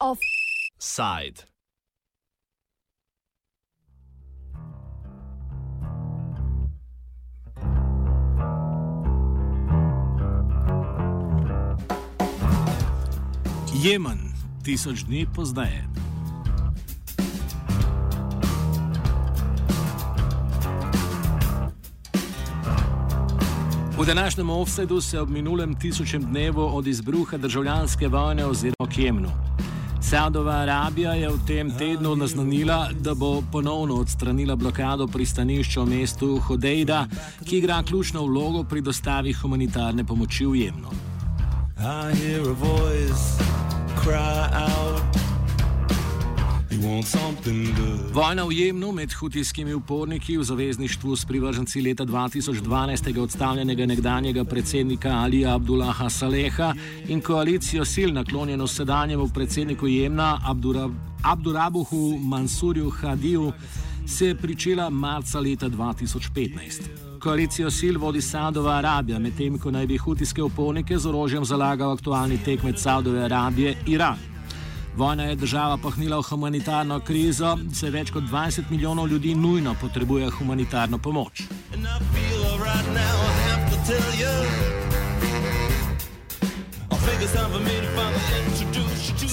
Offside. Jemen, tisoč dni pozneje. V današnjem offsetu se ob minulem tisočem dnevu od izbruha državljanske vojne oziroma k Jemnu. Saudova Arabija je v tem tednu naznanila, da bo ponovno odstranila blokado pristanišča v mestu Hodejda, ki igra ključno vlogo pri dostavi humanitarne pomoči v Jemnu. I hear a voice cry out. Vojna v Jemnu med hutijskimi uporniki v zavezništvu s privrženci leta 2012 odstavljenega nekdanjega predsednika Alija Abdullaha Saleha in koalicijo sil naklonjeno sedanjemu predsedniku Jemna Abdurab Abdurabuhu Mansurju Hadiju se je pričela marca leta 2015. Koalicijo sil vodi Saudova Arabija, medtem ko naj bi hutijske upornike z orožjem zalagal aktualni tekmec Saudove Arabije Iran. Vojna je država pahnila v humanitarno krizo, se več kot 20 milijonov ljudi nujno potrebuje humanitarno pomoč.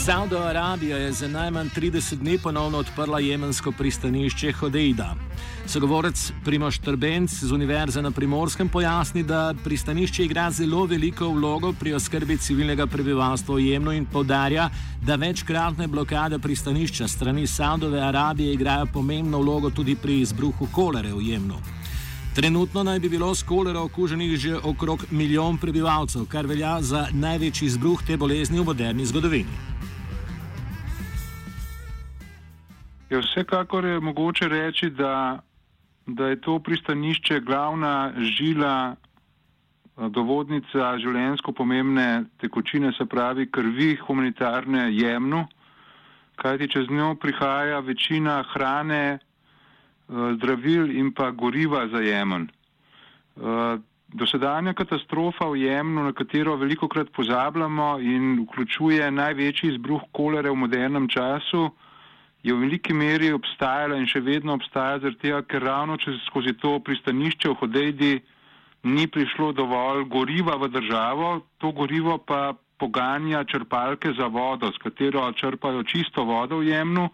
Saudo Arabija je za najmanj 30 dni ponovno odprla jemensko pristanišče Hodeida. Sogovorec Primoš Trbenc z Univerze na Primorskem pojasni, da pristanišče igra zelo veliko vlogo pri oskrbi civilnega prebivalstva v Jemnu in podarja, da večkratne blokade pristanišča strani Saudove Arabije igrajo pomembno vlogo tudi pri izbruhu kolere v Jemnu. Trenutno naj bi bilo s kolero okuženih že okrog milijon prebivalcev, kar velja za največji izbruh te bolezni v moderni zgodovini. Ja, vsekakor je mogoče reči, da da je to pristanišče glavna žila, eh, dovodnica življensko pomembne tekočine, se pravi krvi humanitarne jemnu, kajti čez njo prihaja večina hrane, zdravil in pa goriva za jemen. Eh, dosedanja katastrofa v Jemnu, na katero veliko krat pozabljamo in vključuje največji izbruh kolere v modernem času, je v veliki meri obstajala in še vedno obstaja, zaradi tega, ker ravno čez skozi to pristanišče v Hodejdi ni prišlo dovolj goriva v državo, to gorivo pa poganja črpalke za vodo, s katero črpajo čisto vodo v Jemnu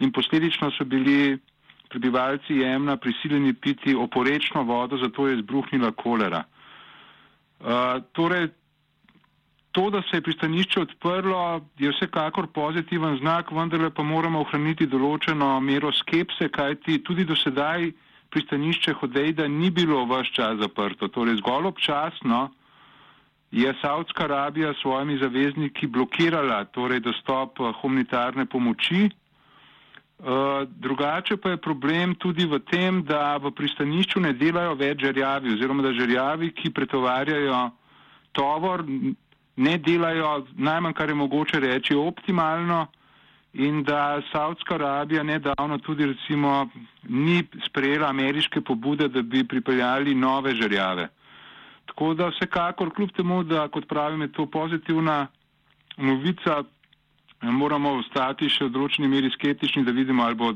in posledično so bili prebivalci Jemna prisiljeni piti oporečno vodo, zato je izbruhnila kolera. Torej, To, da se je pristanišče odprlo, je vsekakor pozitiven znak, vendar pa moramo ohraniti določeno mero skepse, kajti tudi do sedaj pristanišče Hodejda ni bilo vse čas zaprto. Torej, zgolj občasno je Saudska Arabija s svojimi zavezniki blokirala torej, dostop humanitarne pomoči. Uh, drugače pa je problem tudi v tem, da v pristanišču ne delajo več žerjavi oziroma da žerjavi, ki pretovarjajo tovor, ne delajo najmanj, kar je mogoče reči, optimalno in da Saudska Arabija nedavno tudi recimo ni sprejela ameriške pobude, da bi pripeljali nove žerjave. Tako da vsekakor, kljub temu, da kot pravim, je to pozitivna novica, moramo ostati še v določeni meri skeptični, da vidimo, ali bo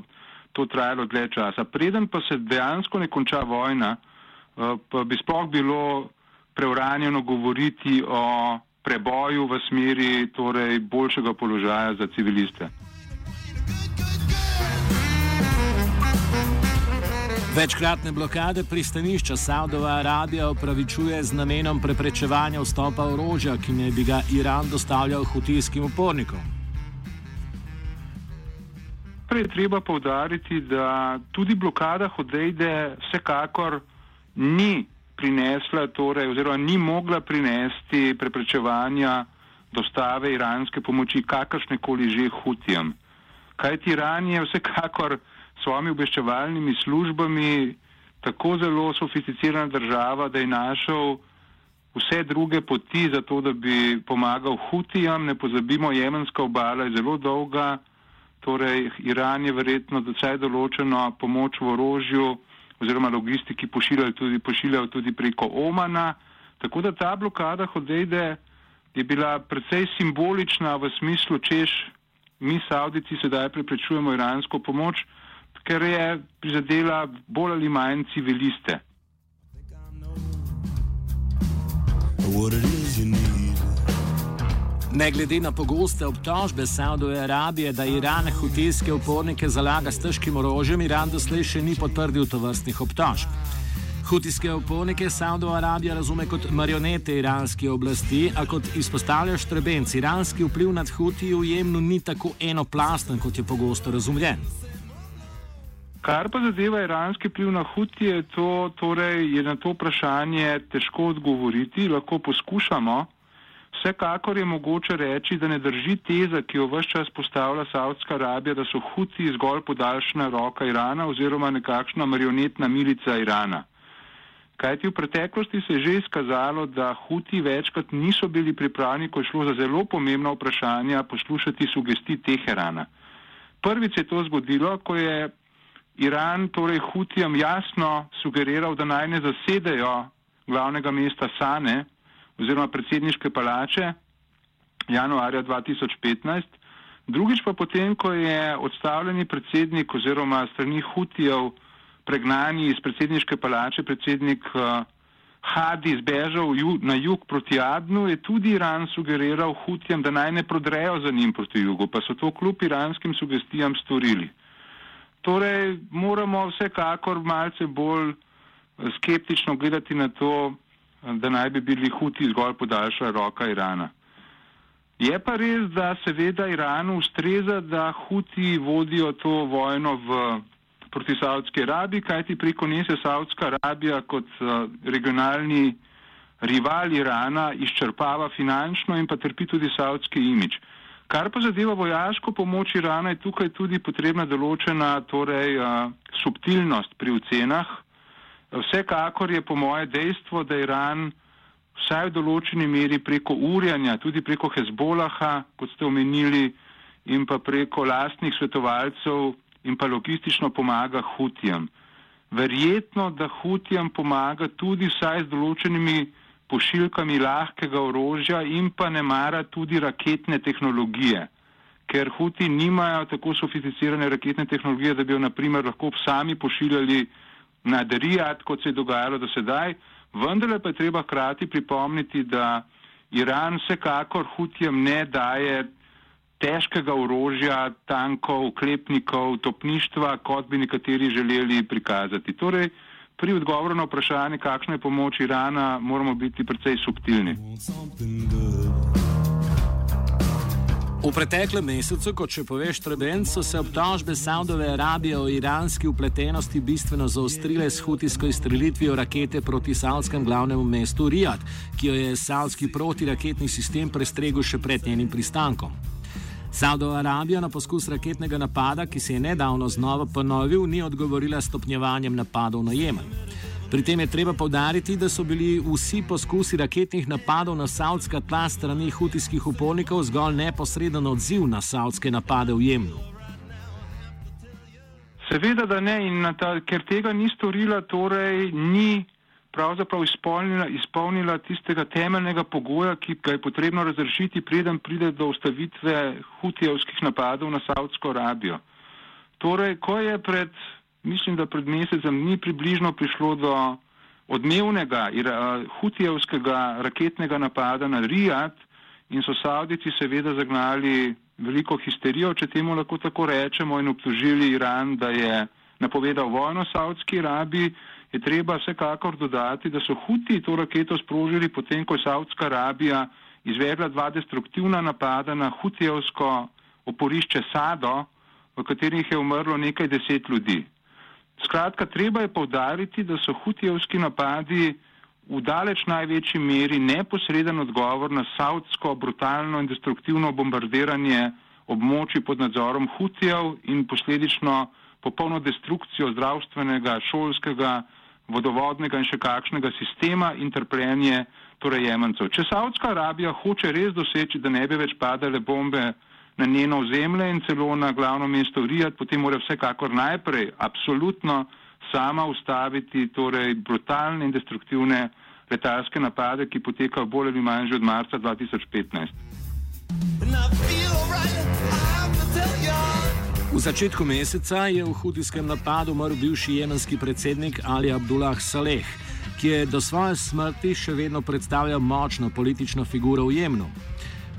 to trajalo dlje časa. Preden pa se dejansko ne konča vojna, eh, pa bi sploh bilo preuranjeno govoriti o preboju v smeri torej, boljšega položaja za civiliste. Večkratne blokade pristanišča Saudova Arabija upravičuje z namenom preprečevanja vstopa orožja, ki naj bi ga Iran dostavljal hutijskim upornikom. Prej treba povdariti, da tudi blokada Hodejde vsekakor ni prinesla, torej, oziroma ni mogla prinesti preprečevanja dostave iranske pomoči kakršne koli že hutijem. Kaj ti Iran je vsekakor s svojimi obveščevalnimi službami tako zelo sofisticirana država, da je našel vse druge poti za to, da bi pomagal hutijem. Ne pozabimo, jemenska obala je zelo dolga, torej Iran je verjetno vsaj določeno pomoč v orožju oziroma logistiki pošiljali tudi, pošiljali tudi preko Omana. Tako da ta blokada Hodejde je bila precej simbolična v smislu, češ mi Saudici sedaj preprečujemo iransko pomoč, ker je prizadela bolj ali manj civiliste. Ne glede na pogoste obtožbe Saudove Arabije, da Iran hutijske upornike zalaga s težkim orožjem, Iran doslej še ni potrdil to vrstnih obtožb. Hutijske upornike Saudova Arabija razume kot marionete iranske oblasti, a kot izpostavlja štrebenc, iranski vpliv nad Hutiji v Jemnu ni tako enoplasten, kot je pogosto razumljen. Kar pa zadeva iranski vpliv na Hutije, to torej je na to vprašanje težko odgovoriti, lahko poskušamo. Vsekakor je mogoče reči, da ne drži teza, ki jo vse čas postavlja Saudska Arabija, da so Huti zgolj podaljšana roka Irana oziroma nekakšna marionetna milica Irana. Kajti v preteklosti se je že izkazalo, da Huti večkrat niso bili pripravljeni, ko je šlo za zelo pomembna vprašanja, poslušati sugesti Teherana. Prvič je to zgodilo, ko je Iran torej Hutijem jasno sugeriral, da naj ne zasedejo glavnega mesta Sane oziroma predsedniške palače januarja 2015. Drugič pa potem, ko je odstavljeni predsednik oziroma strani Hutijev pregnani iz predsedniške palače, predsednik uh, Hadi zbežal ju, na jug proti Adnu, je tudi Iran sugeriral Hutijem, da naj ne prodrejo za njim proti jugu, pa so to kljub iranskim sugestijam storili. Torej, moramo vsekakor malce bolj eh, skeptično gledati na to, da naj bi bili Huti zgolj podaljša roka Irana. Je pa res, da seveda Iranu ustreza, da Huti vodijo to vojno v proti Saudski Arabiji, kajti preko nje se Saudska Arabija kot uh, regionalni rival Irana izčrpava finančno in pa trpi tudi saudski imič. Kar pa zadeva vojaško pomoč Irana, je tukaj tudi potrebna določena torej, uh, subtilnost pri ocenah. Vsekakor je po moje dejstvo, da Iran vsaj v določeni meri preko urjanja, tudi preko Hezbolaha, kot ste omenili, in pa preko lastnih svetovalcev in pa logistično pomaga Hutijem. Verjetno, da Hutijem pomaga tudi vsaj z določenimi pošiljkami lahkega orožja in pa ne mara tudi raketne tehnologije, ker Huti nimajo tako sofisticirane raketne tehnologije, da bi jo naprimer lahko sami pošiljali na Derijat, kot se je dogajalo do sedaj, vendar pa je treba hkrati pripomniti, da Iran vsekakor Hutijem ne daje težkega orožja, tankov, klepnikov, topništva, kot bi nekateri želeli prikazati. Torej, pri odgovoru na vprašanje, kakšna je pomoč Irana, moramo biti precej subtilni. V preteklem mesecu, kot še poveš, Treben, so se obtožbe Saudove Arabije o iranski upletenosti bistveno zaostrile s hutijsko izstrelitvijo rakete proti savdskem glavnemu mestu Rijad, ki jo je savdski protiraketni sistem prestregel še pred njenim pristankom. Saudova Arabija na poskus raketnega napada, ki se je nedavno znova ponovil, ni odgovorila stopnjevanjem napadov na Jemen. Pri tem je treba povdariti, da so bili vsi poskusi raketnih napadov na saudska tla strani hutijskih upornikov zgolj neposreden odziv na saudske napade v Jemnu. Seveda, da ne, in ta, ker tega ni storila, torej ni pravzaprav izpolnila, izpolnila tistega temeljnega pogoja, ki ga je potrebno razrešiti, preden pride do ustavitve hutijevskih napadov na Saudsko Arabijo. Torej, ko je pred, mislim, da pred mesecem ni približno prišlo do odmevnega hutijevskega raketnega napada na Rijad in so Saudici seveda zagnali veliko histerijo, če temu lahko tako rečemo, in obtožili Iran, da je napovedal vojno Saudski Arabiji, je treba vsekakor dodati, da so Huti to raketo sprožili potem, ko je Saudska Arabija izvedla dva destruktivna napada na Hutijevsko oporišče Sado, v katerih je umrlo nekaj deset ljudi. Skratka, treba je povdariti, da so Hutijevski napadi v daleč največji meri neposreden odgovor na saudsko brutalno in destruktivno bombardiranje območij pod nadzorom Hutijev in posledično popolno destrukcijo zdravstvenega, šolskega, vodovodnega in še kakšnega sistema in trpljenje torej jemencev. Če Saudska Arabija hoče res doseči, da ne bi več padale bombe na njeno ozemlje in celo na glavno mesto Rijad, potem mora vsekakor najprej absolutno sama ustaviti torej, brutalne in destruktivne letalske napade, ki potekajo bolj ali manj že od marca 2015. V začetku meseca je v hudijskem napadu umrl bivši jemenski predsednik Ali Abdullah Saleh, ki je do svoje smrti še vedno predstavljal močno politično figuro v Jemnu.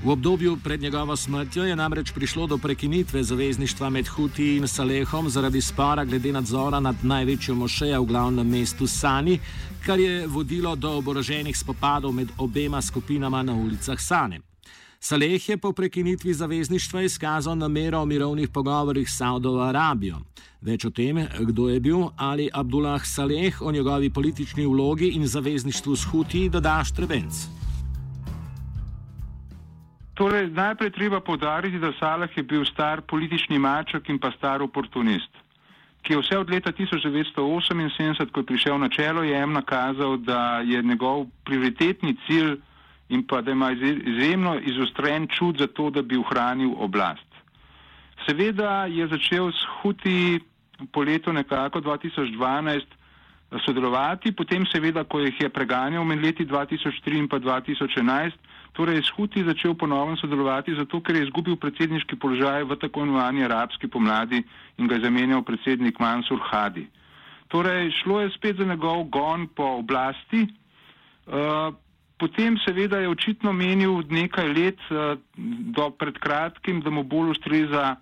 V obdobju pred njegovo smrtjo je namreč prišlo do prekinitve zavezništva med Huti in Salehom zaradi spora glede nadzora nad največjo mošejo v glavnem mestu Sani, kar je vodilo do oboroženih spopadov med obema skupinama na ulicah Sane. Saleh je po prekinitvi zavezništva izkazal namero o mirovnih pogovorih s Saudovo Arabijo. Več o tem, kdo je bil ali Abdullah Saleh, o njegovi politični vlogi in zavezništvu s Huti, dodaš Trebenc. Torej, najprej treba povdariti, da Salah je bil star politični maček in pa star oportunist, ki je vse od leta 1978, ko je prišel na čelo, jem nakazal, da je njegov prioritetni cilj in pa da ima izjemno izostren čut za to, da bi ohranil oblast. Seveda je začel s Huti po letu nekako 2012 sodelovati, potem seveda, ko jih je preganjal med leti 2003 in pa 2011, torej s Huti začel ponovno sodelovati, zato ker je izgubil predsedniški položaj v tako imenovani arabski pomladi in ga je zamenjal predsednik Mansur Hadi. Torej, šlo je spet za njegov gon po oblasti. Uh, Potem seveda je očitno menil nekaj let uh, do pred kratkim, da mu bolj ustreza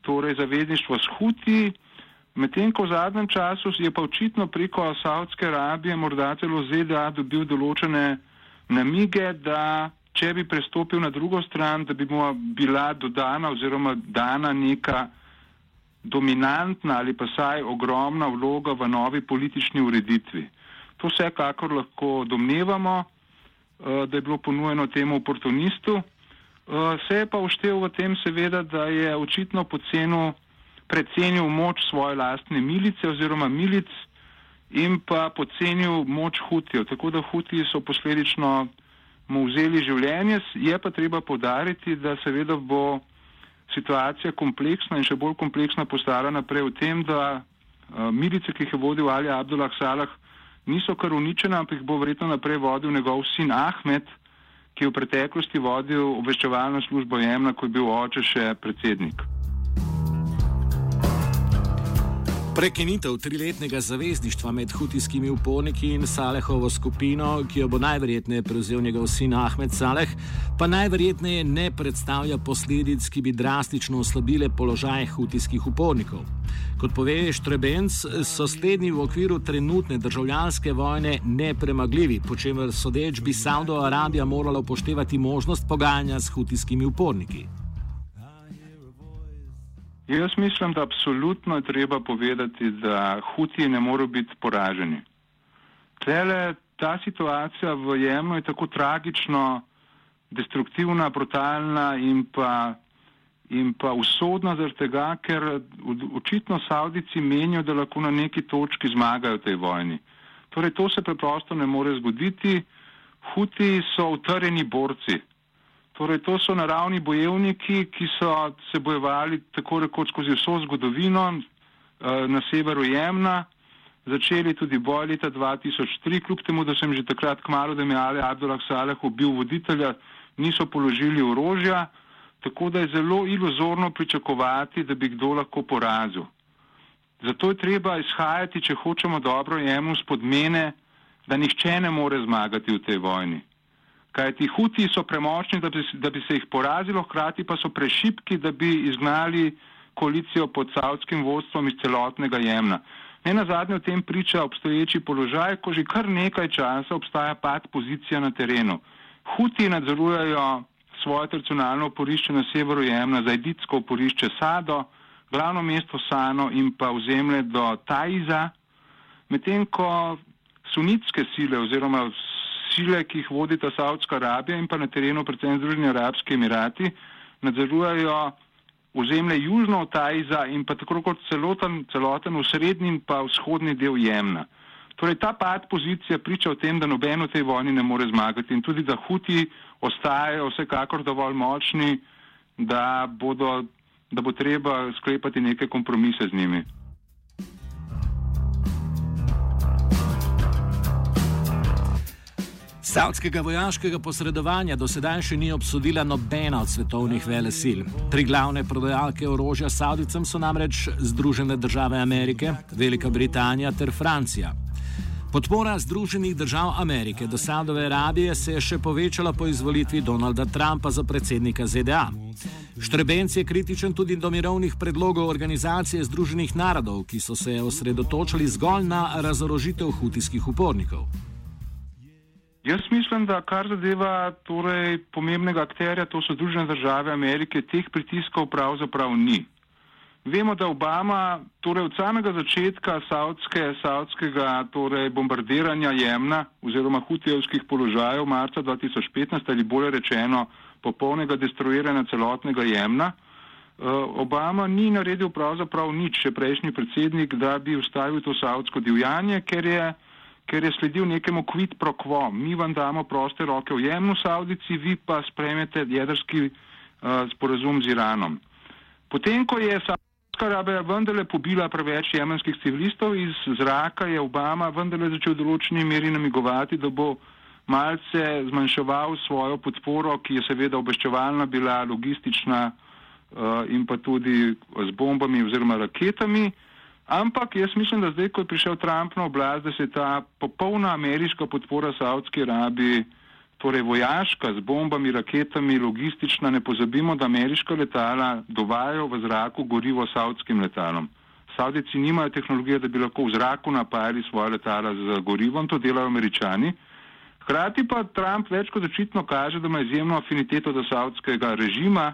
torej zavezništvo s Huti, medtem ko v zadnjem času je pa očitno preko Saudske Arabije, morda celo ZDA, dobil določene namige, da če bi prestopil na drugo stran, da bi mu bila dodana oziroma dana neka dominantna ali pa saj ogromna vloga v novi politični ureditvi. To vsekakor lahko domnevamo. Eh, da je bilo ponujeno temu oportunistu. Eh, se je pa uštev v tem seveda, da je očitno pocenu precenil moč svoje lastne milice oziroma milic in pa pocenil moč hutijev. Tako da hutiji so posledično mu vzeli življenje. Je pa treba podariti, da seveda bo situacija kompleksna in še bolj kompleksna postala naprej v tem, da uh, milice, ki jih je vodil Ali Abdullah Salah, niso kar uničene, ampak jih bo verjetno naprej vodil njegov sin Ahmed, ki je v preteklosti vodil obveščevalno službo Jemna, ko je bil oče še predsednik. Prekinitev triletnega zavezništva med hutijskimi uporniki in Salehovo skupino, ki jo bo najverjetneje prevzel njegov sin Ahmed Saleh, pa najverjetneje ne predstavlja posledic, ki bi drastično oslabile položaj hutijskih upornikov. Kot pove Štrebenc, so slednji v okviru trenutne državljanske vojne nepremagljivi, po čemer sodeč bi Saudo Arabija morala upoštevati možnost pogajanja s hutijskimi uporniki. Jaz mislim, da absolutno je treba povedati, da Hutiji ne morejo biti poraženi. Tele, ta situacija v Jemnu je tako tragično, destruktivna, brutalna in pa, in pa usodna zaradi tega, ker očitno Saudici menijo, da lahko na neki točki zmagajo v tej vojni. Torej, to se preprosto ne more zgoditi. Hutiji so utrjeni borci. Torej, to so naravni bojevniki, ki so se bojevali tako rekoč skozi vso zgodovino eh, na severu Jemna, začeli tudi boj leta 2003, kljub temu, da sem že takrat kmalo, da mi je Ali Abdullah Saleh ubil voditelja, niso položili orožja, tako da je zelo iluzorno pričakovati, da bi kdo lahko porazil. Zato je treba izhajati, če hočemo dobro Jemnu spod mene, da nihče ne more zmagati v tej vojni. Kaj ti huti so premočni, da bi, da bi se jih porazilo, hkrati pa so prešipki, da bi izgnali koalicijo pod savskim vodstvom iz celotnega jemna. Ne na zadnje o tem priča obstoječi položaj, ko že kar nekaj časa obstaja pad pozicija na terenu. Huti nadzorujejo svoje tradicionalno oporišče na severu jemna, zajditsko oporišče Sado, glavno mesto Sano in pa ozemlje do Tajza, medtem ko sunitske sile oziroma sile, ki jih vodita Saudska Arabija in pa na terenu predvsem Združeni Arabski Emirati, nadzorujejo ozemlje južno od Tajza in pa tako kot celoten, celoten srednji in pa vzhodni del Jemna. Torej ta pad pozicija priča o tem, da noben v tej vojni ne more zmagati in tudi da huti ostajajo vsekakor dovolj močni, da, bodo, da bo treba sklepati neke kompromise z njimi. Saudskega vojaškega posredovanja do sedaj še ni obsodila nobena od svetovnih velesil. Tri glavne prodajalke orožja Saudicam so namreč Združene države Amerike, Velika Britanija ter Francija. Podpora Združenih držav Amerike do Saudove Arabije se je še povečala po izvolitvi Donalda Trumpa za predsednika ZDA. Štrebenc je kritičen tudi do mirovnih predlogov Organizacije Združenih narodov, ki so se osredotočili zgolj na razorožitev hutijskih upornikov. Jaz mislim, da kar zadeva torej pomembnega akterja, to so Združene države Amerike, teh pritiskov pravzaprav ni. Vemo, da Obama torej od samega začetka saudske, saudskega torej bombardiranja Jemna oziroma hutijevskih položajev marca 2015 ali bolje rečeno popolnega destruiranja celotnega Jemna, eh, Obama ni naredil pravzaprav nič, še prejšnji predsednik, da bi ustavil to saudsko divjanje, ker je ker je sledil nekemu quid pro quo. Mi vam damo proste roke v jemnu Saudici, vi pa sprejmete jedrski uh, sporazum z Iranom. Potem, ko je Saudska Arabija vendarle pobila preveč jemenskih civilistov iz zraka, je Obama vendarle začel v določeni meri namigovati, da bo malce zmanjševal svojo podporo, ki je seveda obveščevalna bila, logistična uh, in pa tudi z bombami oziroma raketami. Ampak jaz mislim, da zdaj, ko je prišel Trump na oblast, da se je ta popolna ameriška podpora Saudski Arabiji, torej vojaška z bombami, raketami, logistična, ne pozabimo, da ameriška letala dovajajo v zraku gorivo saudskim letalom. Saudici nimajo tehnologije, da bi lahko v zraku napajali svoje letala z gorivom, to delajo američani. Hkrati pa Trump več kot očitno kaže, da ima izjemno afiniteto do saudskega režima.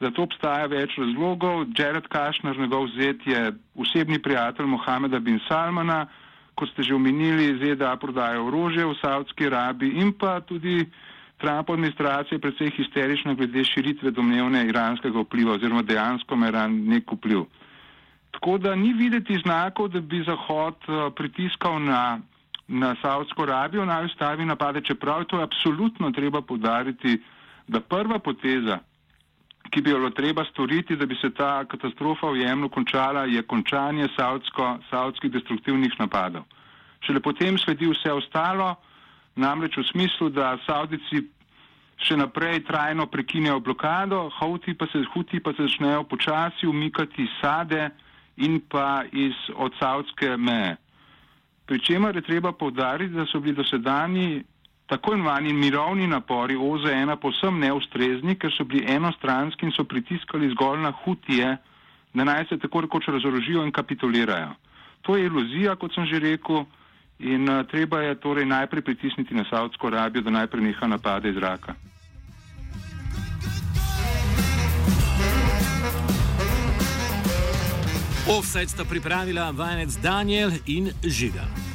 Za to obstaja več razlogov. Jared Kushner, njegov zet, je osebni prijatelj Mohameda bin Salmana, kot ste že omenili, ZDA prodaja orožje v Saudski Arabiji in pa tudi Trump administracija je precej histerična glede širitve domnevne iranskega vpliva oziroma dejansko ima Iran nek vpliv. Tako da ni videti znakov, da bi Zahod uh, pritiskal na, na Saudsko Arabijo, naj ustavi napade, čeprav to je absolutno treba podariti, da prva poteza ki bi jo bilo treba storiti, da bi se ta katastrofa v Jemnu končala, je končanje savdskih destruktivnih napadov. Šele potem sledi vse ostalo, namreč v smislu, da Saudici še naprej trajno prekinjajo blokado, Houthi pa se, Houthi pa se začnejo počasi umikati sade in pa iz od saudske meje. Pričemer je treba povdariti, da so bili dosedani tako imenovani mirovni napori OZN posem neustrezni, ker so bili enostranski in so pritiskali zgolj na hutije, da naj se tako rekoč razorožijo in kapitulirajo. To je iluzija, kot sem že rekel, in uh, treba je torej najprej pritisniti na Saudsko Arabijo, da najprej neha napade iz zraka. Offset sta pripravila vajenec Daniel in Žiga.